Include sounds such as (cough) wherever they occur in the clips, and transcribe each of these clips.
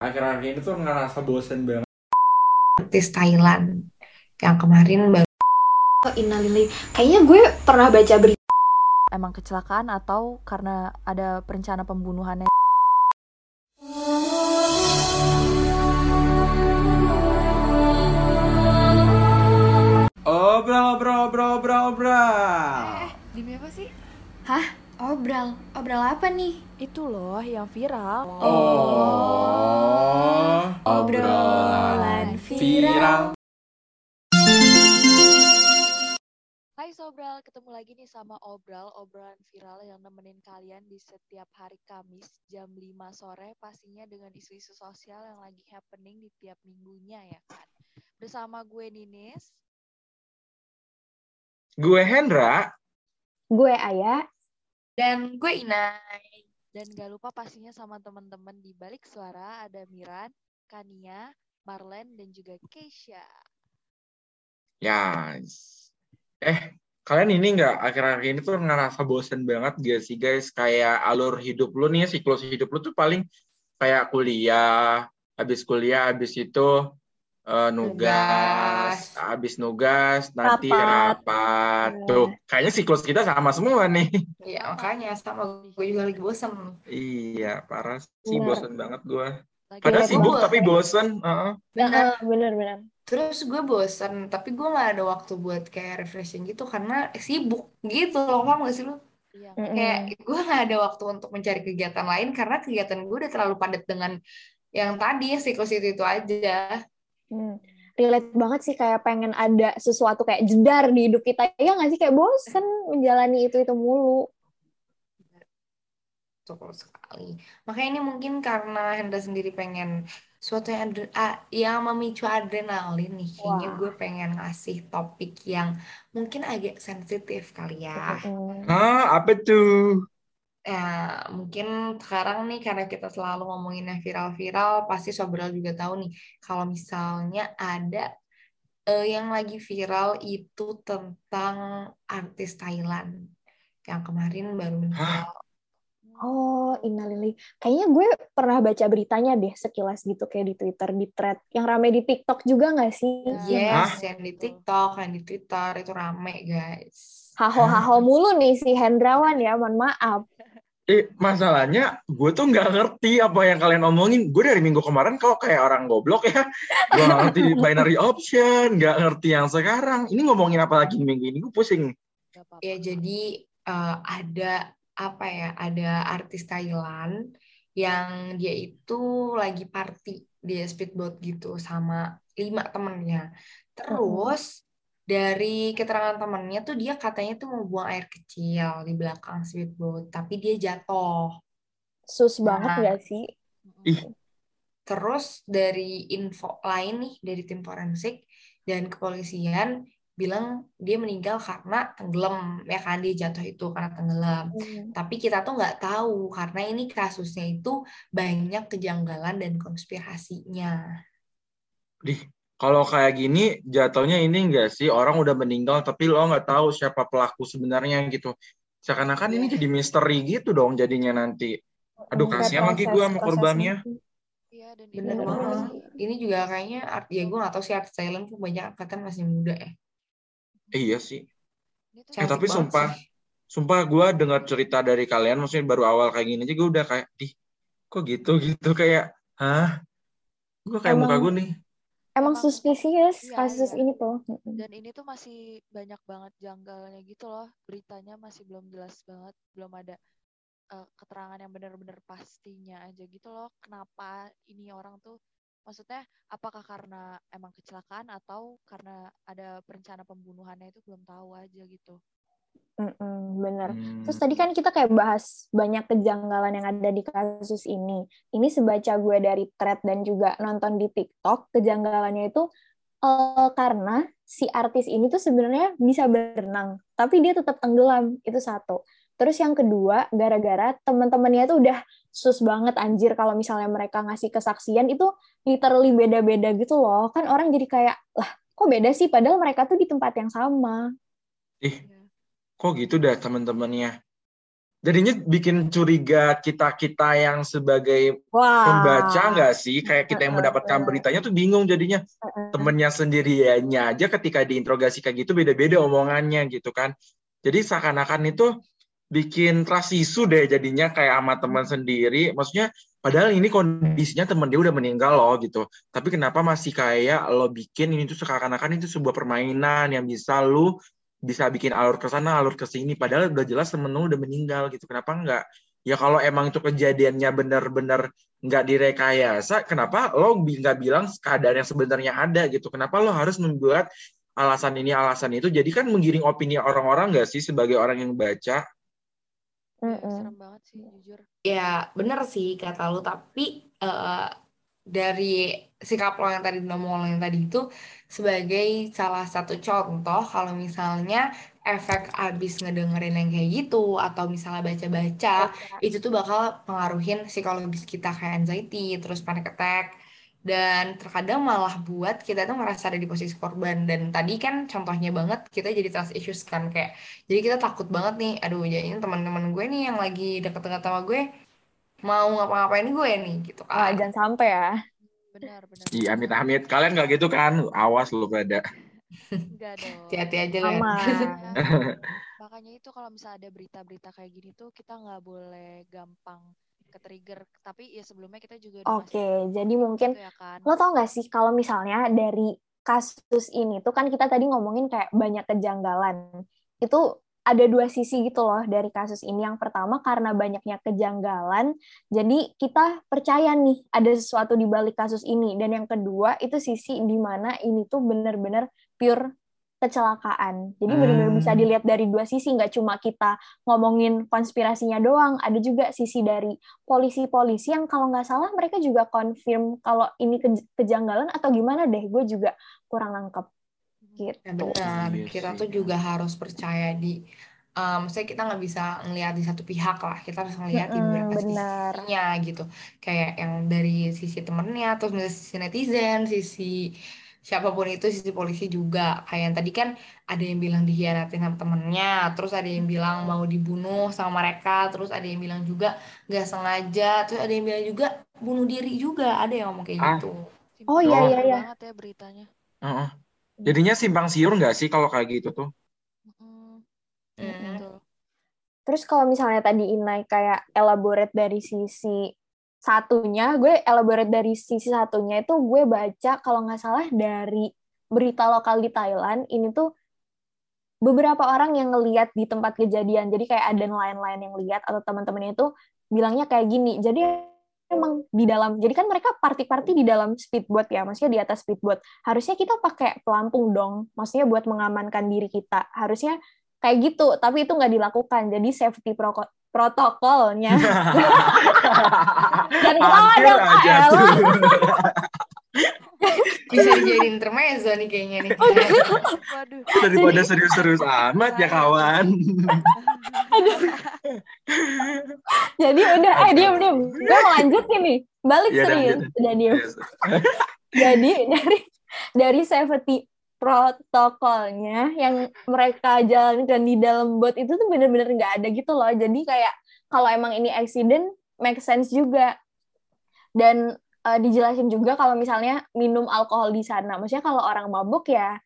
akhir-akhir ini tuh ngerasa bosen banget artis Thailand yang kemarin baru Oh, Innalillahi. Kayaknya gue pernah baca berita emang kecelakaan atau karena ada perencana pembunuhannya obrol obrol obrol obrol obrol Demi apa sih? obral. Obral apa nih? itu loh yang viral oh ketemu lagi nih sama Obral, obrolan viral yang nemenin kalian di setiap hari Kamis jam 5 sore pastinya dengan isu-isu sosial yang lagi happening di tiap minggunya ya kan. Bersama gue Ninis, gue Hendra Gue Ayah. dan gue Inai dan gak lupa pastinya sama teman-teman di balik suara ada Miran, Kania, Marlen, dan juga Keisha. Yes. Eh, kalian ini nggak akhir-akhir ini tuh ngerasa bosen banget gak sih guys? Kayak alur hidup lu nih, siklus hidup lu tuh paling kayak kuliah, habis kuliah, habis itu eh, nugas, Nugas. habis nugas, nanti Rapat. rapat. Iya. Tuh, kayaknya siklus kita sama semua nih. ya makanya sama gue juga lagi bosen Iya, parah sih, Bener. bosen banget gue. Lagi Padahal sibuk tapi bosen. heeh. bener Heeh, bener-bener. terus gue bosen tapi gue nggak ada waktu buat kayak refreshing gitu karena sibuk gitu loh paham gak sih lu Iya, kayak gue nggak ada waktu untuk mencari kegiatan lain karena kegiatan gue udah terlalu padat dengan yang tadi siklus itu itu aja Hmm. Relate banget sih kayak pengen ada sesuatu kayak jedar di hidup kita. Ya nggak sih kayak bosen menjalani itu-itu mulu. Betul sekali. Makanya ini mungkin karena Hendra sendiri pengen suatu yang yang memicu adrenalin nih. Kayaknya Wah. gue pengen ngasih topik yang mungkin agak sensitif kali ya. Hah, apa tuh? Ya, mungkin sekarang nih karena kita selalu ngomongin yang viral-viral, pasti Sobral juga tahu nih kalau misalnya ada eh, yang lagi viral itu tentang artis Thailand yang kemarin baru meninggal. Oh, innalillahi. Kayaknya gue pernah baca beritanya deh sekilas gitu kayak di Twitter, di thread. Yang rame di TikTok juga nggak sih? Yes, Hah? yang di TikTok, yang di Twitter itu rame, guys. Haho-haho mulu nih si Hendrawan ya, mohon maaf. Eh, masalahnya gue tuh nggak ngerti apa yang kalian omongin. Gue dari minggu kemarin kok kayak orang goblok ya. Gue nggak ngerti (laughs) binary option, nggak ngerti yang sekarang. Ini ngomongin apa lagi minggu ini? Gue pusing. gak. Ya, jadi eh, ada apa ya? Ada artis Thailand yang dia itu lagi party di speedboat gitu sama lima temennya. Terus dari keterangan temennya tuh dia katanya tuh mau buang air kecil di belakang speedboat, tapi dia jatuh. Sus banget Nah. nggak sih? Ih. Terus dari info lain nih dari tim forensik dan kepolisian bilang dia meninggal karena tenggelam ya kan dia jatuh itu karena tenggelam. Hmm. Tapi kita tuh nggak tahu karena ini kasusnya itu banyak kejanggalan dan konspirasinya. Dih, kalau kayak gini jatuhnya ini enggak sih orang udah meninggal tapi lo nggak tahu siapa pelaku sebenarnya gitu. Seakan-akan ini Iya. jadi misteri gitu dong jadinya nanti. Aduh, kasihan lagi gue sama korbannya. Iya, dan ini Bener banget. Ini juga kayaknya art- ya gue nggak tahu sih artis Thailand tuh banyak angkatan masih muda ya. Eh, iya sih. Eh, tapi sumpah, sih. sumpah gue dengar cerita dari kalian, maksudnya baru awal kayak gini aja gue udah kayak, di kok gitu (laughs) gitu kayak, hah? Gue kayak muka Emang- gue nih. Emang suspicious Iya, kasus iya. ini tuh. Dan ini tuh masih banyak banget janggalnya gitu loh. Beritanya masih belum jelas banget, belum ada eh, keterangan yang benar-benar pastinya aja gitu loh. Kenapa ini orang tuh maksudnya apakah karena emang kecelakaan atau karena ada perencana pembunuhannya itu belum tahu aja gitu. Mm-mm, bener. Hmm. Terus tadi kan kita kayak bahas banyak kejanggalan yang ada di kasus ini. Ini sebaca gue dari thread dan juga nonton di TikTok, kejanggalannya itu eh, karena si artis ini tuh sebenarnya bisa berenang, tapi dia tetap tenggelam. Itu satu. Terus yang kedua, gara-gara teman-temannya tuh udah sus banget anjir kalau misalnya mereka ngasih kesaksian itu literally beda-beda gitu loh. Kan orang jadi kayak, lah kok beda sih? Padahal mereka tuh di tempat yang sama. Ih, kok gitu dah teman-temannya. jadinya bikin curiga kita kita yang sebagai Wah. pembaca nggak sih kayak kita yang mendapatkan beritanya tuh bingung jadinya temennya sendiriannya aja ketika diinterogasi kayak gitu beda-beda omongannya gitu kan jadi seakan-akan itu bikin trust issue deh jadinya kayak sama teman sendiri. Maksudnya padahal ini kondisinya temen dia udah meninggal loh gitu. Tapi kenapa masih kayak lo bikin ini tuh seakan-akan itu sebuah permainan yang bisa lu bisa bikin alur ke sana alur ke sini padahal udah jelas temen lu udah meninggal gitu. Kenapa enggak? Ya kalau emang itu kejadiannya benar-benar nggak direkayasa kenapa lo nggak bilang keadaan yang sebenarnya ada gitu? Kenapa lo harus membuat alasan ini alasan itu? Jadi kan menggiring opini orang-orang nggak sih sebagai orang yang baca Mm-mm. serem banget sih jujur Ya bener sih kata lu tapi eh, dari sikap lo yang tadi ngomong lo yang tadi itu sebagai salah satu contoh kalau misalnya efek abis ngedengerin yang kayak gitu atau misalnya baca-baca itu tuh bakal pengaruhin psikologis kita kayak anxiety terus panic attack dan terkadang malah buat kita tuh ngerasa ada di posisi korban dan tadi kan contohnya banget kita jadi trust issues kan kayak jadi kita takut banget nih aduh jadi teman-teman gue nih yang lagi deket-deket sama gue mau ngapa-ngapain gue nih gitu kan jangan sampai ya. benar benar Iya, amit-amit. Kalian nggak gitu kan? Awas lu pada. enggak dong hati-hati aja ya Aman. (laughs) makanya itu kalau misalnya ada berita-berita kayak gini tuh kita nggak boleh gampang ke trigger tapi ya sebelumnya kita juga Oke, ngasih jadi mungkin gitu ya kan lo tau gak sih kalau misalnya dari kasus ini tuh kan kita tadi ngomongin kayak banyak kejanggalan. Itu ada dua sisi gitu loh dari kasus ini. Yang pertama karena banyaknya kejanggalan, jadi kita percaya nih ada sesuatu di balik kasus ini. Dan yang kedua itu sisi di mana ini tuh bener-bener pure kecelakaan. Jadi benar-benar bisa Hmm. dilihat dari dua sisi, nggak cuma kita ngomongin konspirasinya doang, ada juga sisi dari polisi-polisi yang kalau nggak salah mereka juga confirm kalau ini ke- kejanggalan atau gimana deh, gue juga kurang nangkep gitu. Ya benar, Iya kita tuh juga harus percaya di, um, maksudnya kita nggak bisa ngelihat di satu pihak lah, kita harus ngelihat di beberapa benar. sisinya gitu. Kayak yang dari sisi temennya, terus dari sisi netizen, sisi siapa pun itu, sisi polisi juga. Kayak yang tadi kan ada yang bilang dikhianatin sama temennya, terus ada yang bilang mau dibunuh sama mereka, terus ada yang bilang juga nggak sengaja, terus ada yang bilang juga bunuh diri juga, ada yang ngomong kayak Ah. gitu. Oh, iya, iya, iya. banget ya beritanya Heeh. Jadinya simpang siur nggak sih kalau kayak gitu tuh? Hmm. betul Terus kalau misalnya tadi Inai kayak elaborate dari sisi satunya, gue elaborate dari sisi satunya itu gue baca kalau nggak salah dari berita lokal di Thailand, ini tuh beberapa orang yang ngeliat di tempat kejadian, jadi kayak ada nelayan-nelayan yang lihat atau teman-temannya itu bilangnya kayak gini, jadi emang di dalam, jadi kan mereka party-party di dalam speedboat ya, maksudnya di atas speedboat, harusnya kita pakai pelampung dong, maksudnya buat mengamankan diri kita, harusnya kayak gitu, tapi itu nggak dilakukan, jadi safety protokolnya. Dan ketawa Hampir dong. Bisa dijadiin intermezzo nih kayaknya nih. waduh Daripada serius-serius amat ya kawan. Jadi udah, eh diam diam, gue mau lanjutin nih, balik Iya, serius, udah diam. Yes. Jadi dari dari safety protokolnya yang mereka jalankan di dalam boat itu tuh bener-bener nggak ada gitu loh. Jadi kayak kalau emang ini accident, make sense juga. Dan eh, dijelasin juga kalau misalnya minum alkohol di sana. Maksudnya kalau orang mabuk ya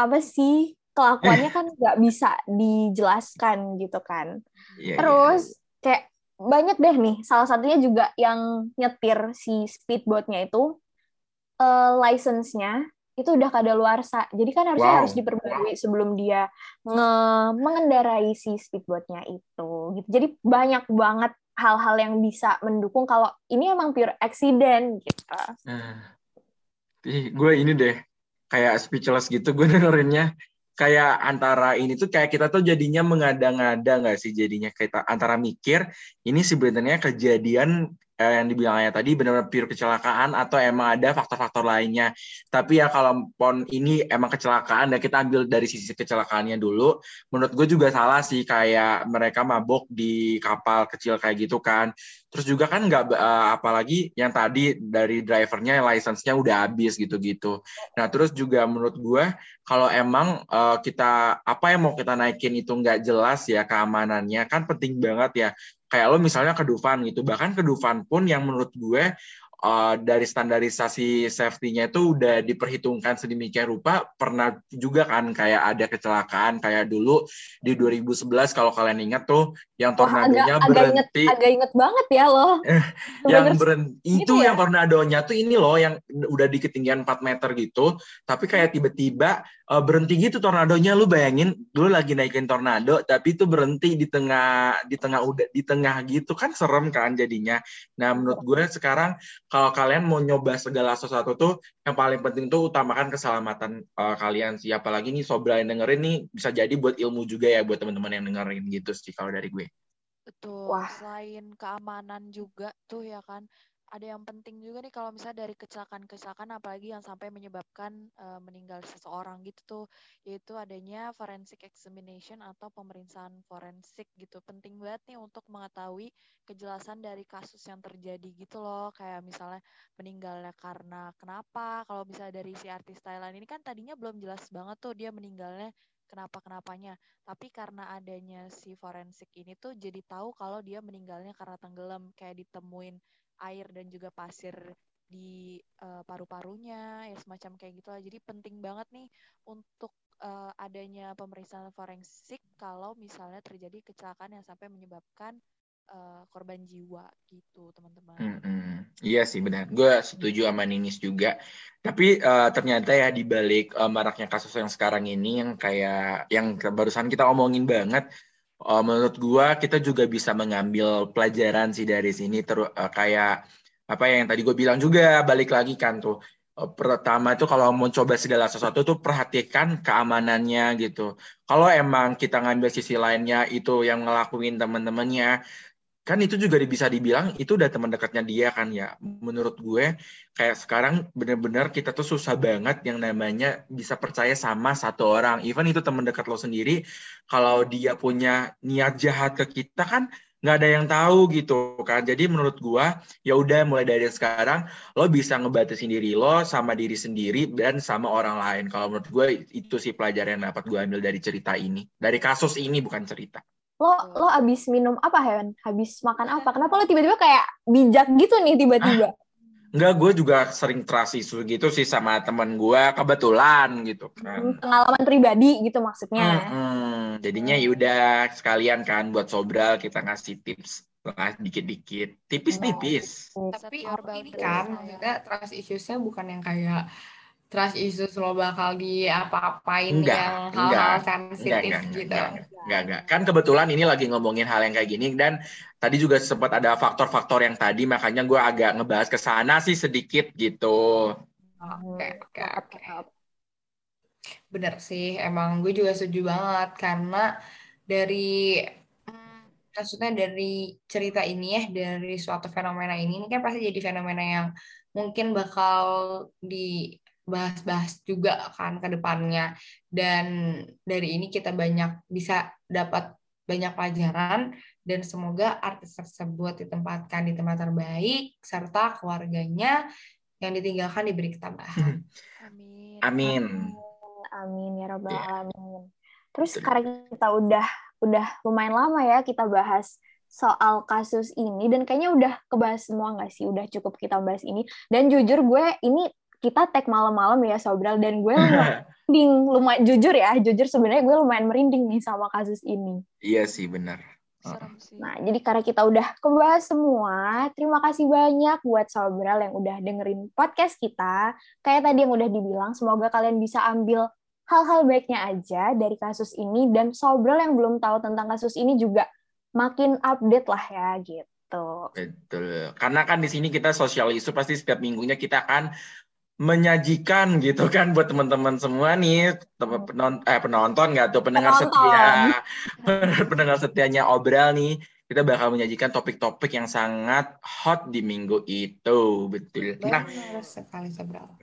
apa sih kelakuannya kan nggak bisa dijelaskan gitu kan. Iya, iya. Terus kayak banyak deh nih, salah satunya juga yang nyetir si speedboatnya itu eh, license-nya itu udah kadaluarsa. Jadi kan harusnya Wow. harus diperbarui sebelum dia nge- mengendarai si speedboatnya itu. Gitu. Jadi banyak banget hal-hal yang bisa mendukung kalau ini emang pure accident gitu. Nah, ih, gue ini deh kayak speechless gitu gue dengerinnya (laughs) kayak antara ini tuh kayak kita tuh jadinya mengada-ngada nggak sih jadinya kita antara mikir ini sebenarnya kejadian eh, yang dibilangnya tadi benar-benar pure kecelakaan atau emang ada faktor-faktor lainnya. Tapi ya kalau pon ini emang kecelakaan dan kita ambil dari sisi kecelakaannya dulu, menurut gue juga salah sih kayak mereka mabok di kapal kecil kayak gitu kan. Terus juga kan nggak uh, apalagi yang tadi dari drivernya license-nya udah habis gitu-gitu. Nah terus juga menurut gue kalau emang uh, kita apa yang mau kita naikin itu nggak jelas ya keamanannya kan penting banget ya kayak lo misalnya ke Dufan gitu bahkan ke Dufan pun yang menurut gue uh, dari standarisasi safety-nya itu udah diperhitungkan sedemikian rupa. Pernah juga kan kayak ada kecelakaan kayak dulu di 2011 kalau kalian ingat tuh yang tornadonya oh, agak, berhenti. agak inget, agak inget banget ya loh (laughs) yang berhenti gitu itu ya? yang tornadonya tuh ini loh yang udah di ketinggian 4 meter gitu. Tapi kayak tiba-tiba uh, berhenti gitu tornadonya. Lu bayangin lu lagi naikin tornado tapi itu berhenti di tengah di tengah udah di tengah gitu. Kan serem kan jadinya. Nah menurut gue sekarang kalau kalian mau nyoba segala sesuatu tuh yang paling penting tuh utamakan keselamatan uh, kalian sih. Apalagi nih sobra yang dengerin nih bisa jadi buat ilmu juga ya buat teman-teman yang dengerin gitu sih kalau dari gue. Betul. Wah. selain keamanan juga tuh ya kan ada yang penting juga nih kalau misalnya dari kecelakaan-kecelakaan apalagi yang sampai menyebabkan uh, meninggal seseorang gitu tuh yaitu adanya forensic examination atau pemeriksaan forensik gitu. Penting banget nih untuk mengetahui kejelasan dari kasus yang terjadi gitu loh kayak misalnya meninggalnya karena kenapa. Kalau misalnya dari si artis Thailand ini kan tadinya belum jelas banget tuh dia meninggalnya kenapa kenapanya tapi karena adanya si forensik ini tuh jadi tahu kalau dia meninggalnya karena tenggelam kayak ditemuin air dan juga pasir di uh, paru-parunya ya semacam kayak gitu lah. Jadi penting banget nih untuk uh, adanya pemeriksaan forensik kalau misalnya terjadi kecelakaan yang sampai menyebabkan uh, korban jiwa gitu teman-teman. Mm -hmm. Iya sih benar, gue setuju sama Ninis juga. Tapi uh, ternyata ya di balik uh, maraknya kasus yang sekarang ini yang kayak yang barusan kita omongin banget, uh, menurut gua kita juga bisa mengambil pelajaran sih dari sini terus uh, kayak apa yang tadi gue bilang juga balik lagi kan tuh. Uh, pertama itu kalau mau coba segala sesuatu tuh perhatikan keamanannya gitu. Kalau emang kita ngambil sisi lainnya itu yang ngelakuin teman-temannya kan itu juga bisa dibilang itu udah teman dekatnya dia kan ya. Menurut gue kayak sekarang bener-bener kita tuh susah banget yang namanya bisa percaya sama satu orang. Even itu teman dekat lo sendiri kalau dia punya niat jahat ke kita kan nggak ada yang tahu gitu kan. Jadi menurut gue ya udah mulai dari sekarang lo bisa ngebatasin diri lo sama diri sendiri dan sama orang lain. Kalau menurut gue itu sih pelajaran yang dapat gue ambil dari cerita ini. Dari kasus ini bukan cerita lo lo abis minum apa Hewan? Habis makan apa? Kenapa lo tiba-tiba kayak bijak gitu nih tiba-tiba? Ah, enggak, gue juga sering trust isu gitu sih sama temen gue kebetulan gitu kan. Hmm, pengalaman pribadi gitu maksudnya. Hmm, hmm. Jadinya yaudah sekalian kan buat Sobral kita ngasih tips lah dikit-dikit, tipis-tipis. Tapi ini kan juga trust issues-nya bukan yang kayak trust issues lo bakal di apa-apain yang hal-hal sensitif enggak, gitu. Enggak, enggak, enggak. Kan kebetulan ini lagi ngomongin hal yang kayak gini dan tadi juga sempat ada faktor-faktor yang tadi makanya gue agak ngebahas ke sana sih sedikit gitu. Oke, oke, oke. Bener sih, emang gue juga setuju banget karena dari hmm, maksudnya dari cerita ini ya dari suatu fenomena ini ini kan pasti jadi fenomena yang mungkin bakal di bahas-bahas juga kan ke depannya dan dari ini kita banyak bisa dapat banyak pelajaran dan semoga artis tersebut ditempatkan di tempat terbaik serta keluarganya yang ditinggalkan diberi ketabahan. Amin. Amin. Amin ya robbal yeah. alamin. Terus karena kita udah udah lumayan lama ya kita bahas soal kasus ini dan kayaknya udah kebahas semua nggak sih? Udah cukup kita bahas ini. Dan jujur gue ini kita tag malam-malam ya Sobral dan gue (laughs) merinding lumayan jujur ya jujur sebenarnya gue lumayan merinding nih sama kasus ini iya sih benar Nah, jadi karena kita udah kebahas semua, terima kasih banyak buat Sobral yang udah dengerin podcast kita. Kayak tadi yang udah dibilang, semoga kalian bisa ambil hal-hal baiknya aja dari kasus ini, dan Sobral yang belum tahu tentang kasus ini juga makin update lah ya, gitu. Betul. Karena kan di sini kita sosial isu pasti setiap minggunya kita akan menyajikan gitu kan buat teman-teman semua nih penonton eh penonton nggak tuh pendengar penonton. setia (laughs) pendengar setianya obral nih kita bakal menyajikan topik-topik yang sangat hot di minggu itu, betul. Nah, sekali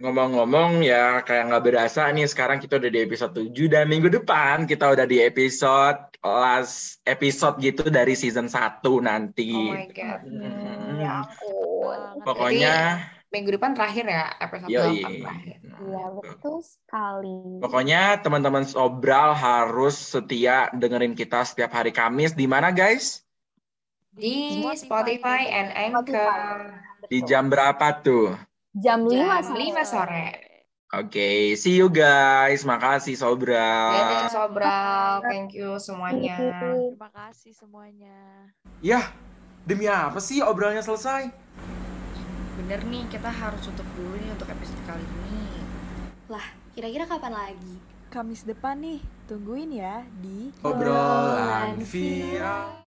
ngomong-ngomong ya kayak nggak berasa nih sekarang kita udah di episode 7 dan minggu depan kita udah di episode last episode gitu dari season 1 nanti. Oh my god. Hmm. Ya. Banget. Pokoknya Minggu depan terakhir ya episode Yoi. 8 terakhir. Iya, betul sekali. Pokoknya teman-teman Sobral harus setia dengerin kita setiap hari Kamis di mana guys? Di Spotify. And Anchor. Di jam berapa tuh? Jam 5 Jam sore. 5 sore. Oke, see you guys. Makasih Sobral. Dadah Sobral, thank you semuanya. Terima kasih semuanya. Yah, demi apa sih obrolnya selesai? Bener nih, kita harus tutup dulu nih untuk episode kali ini. Lah, kira-kira kapan lagi? Kamis depan nih, tungguin ya di Obrolan via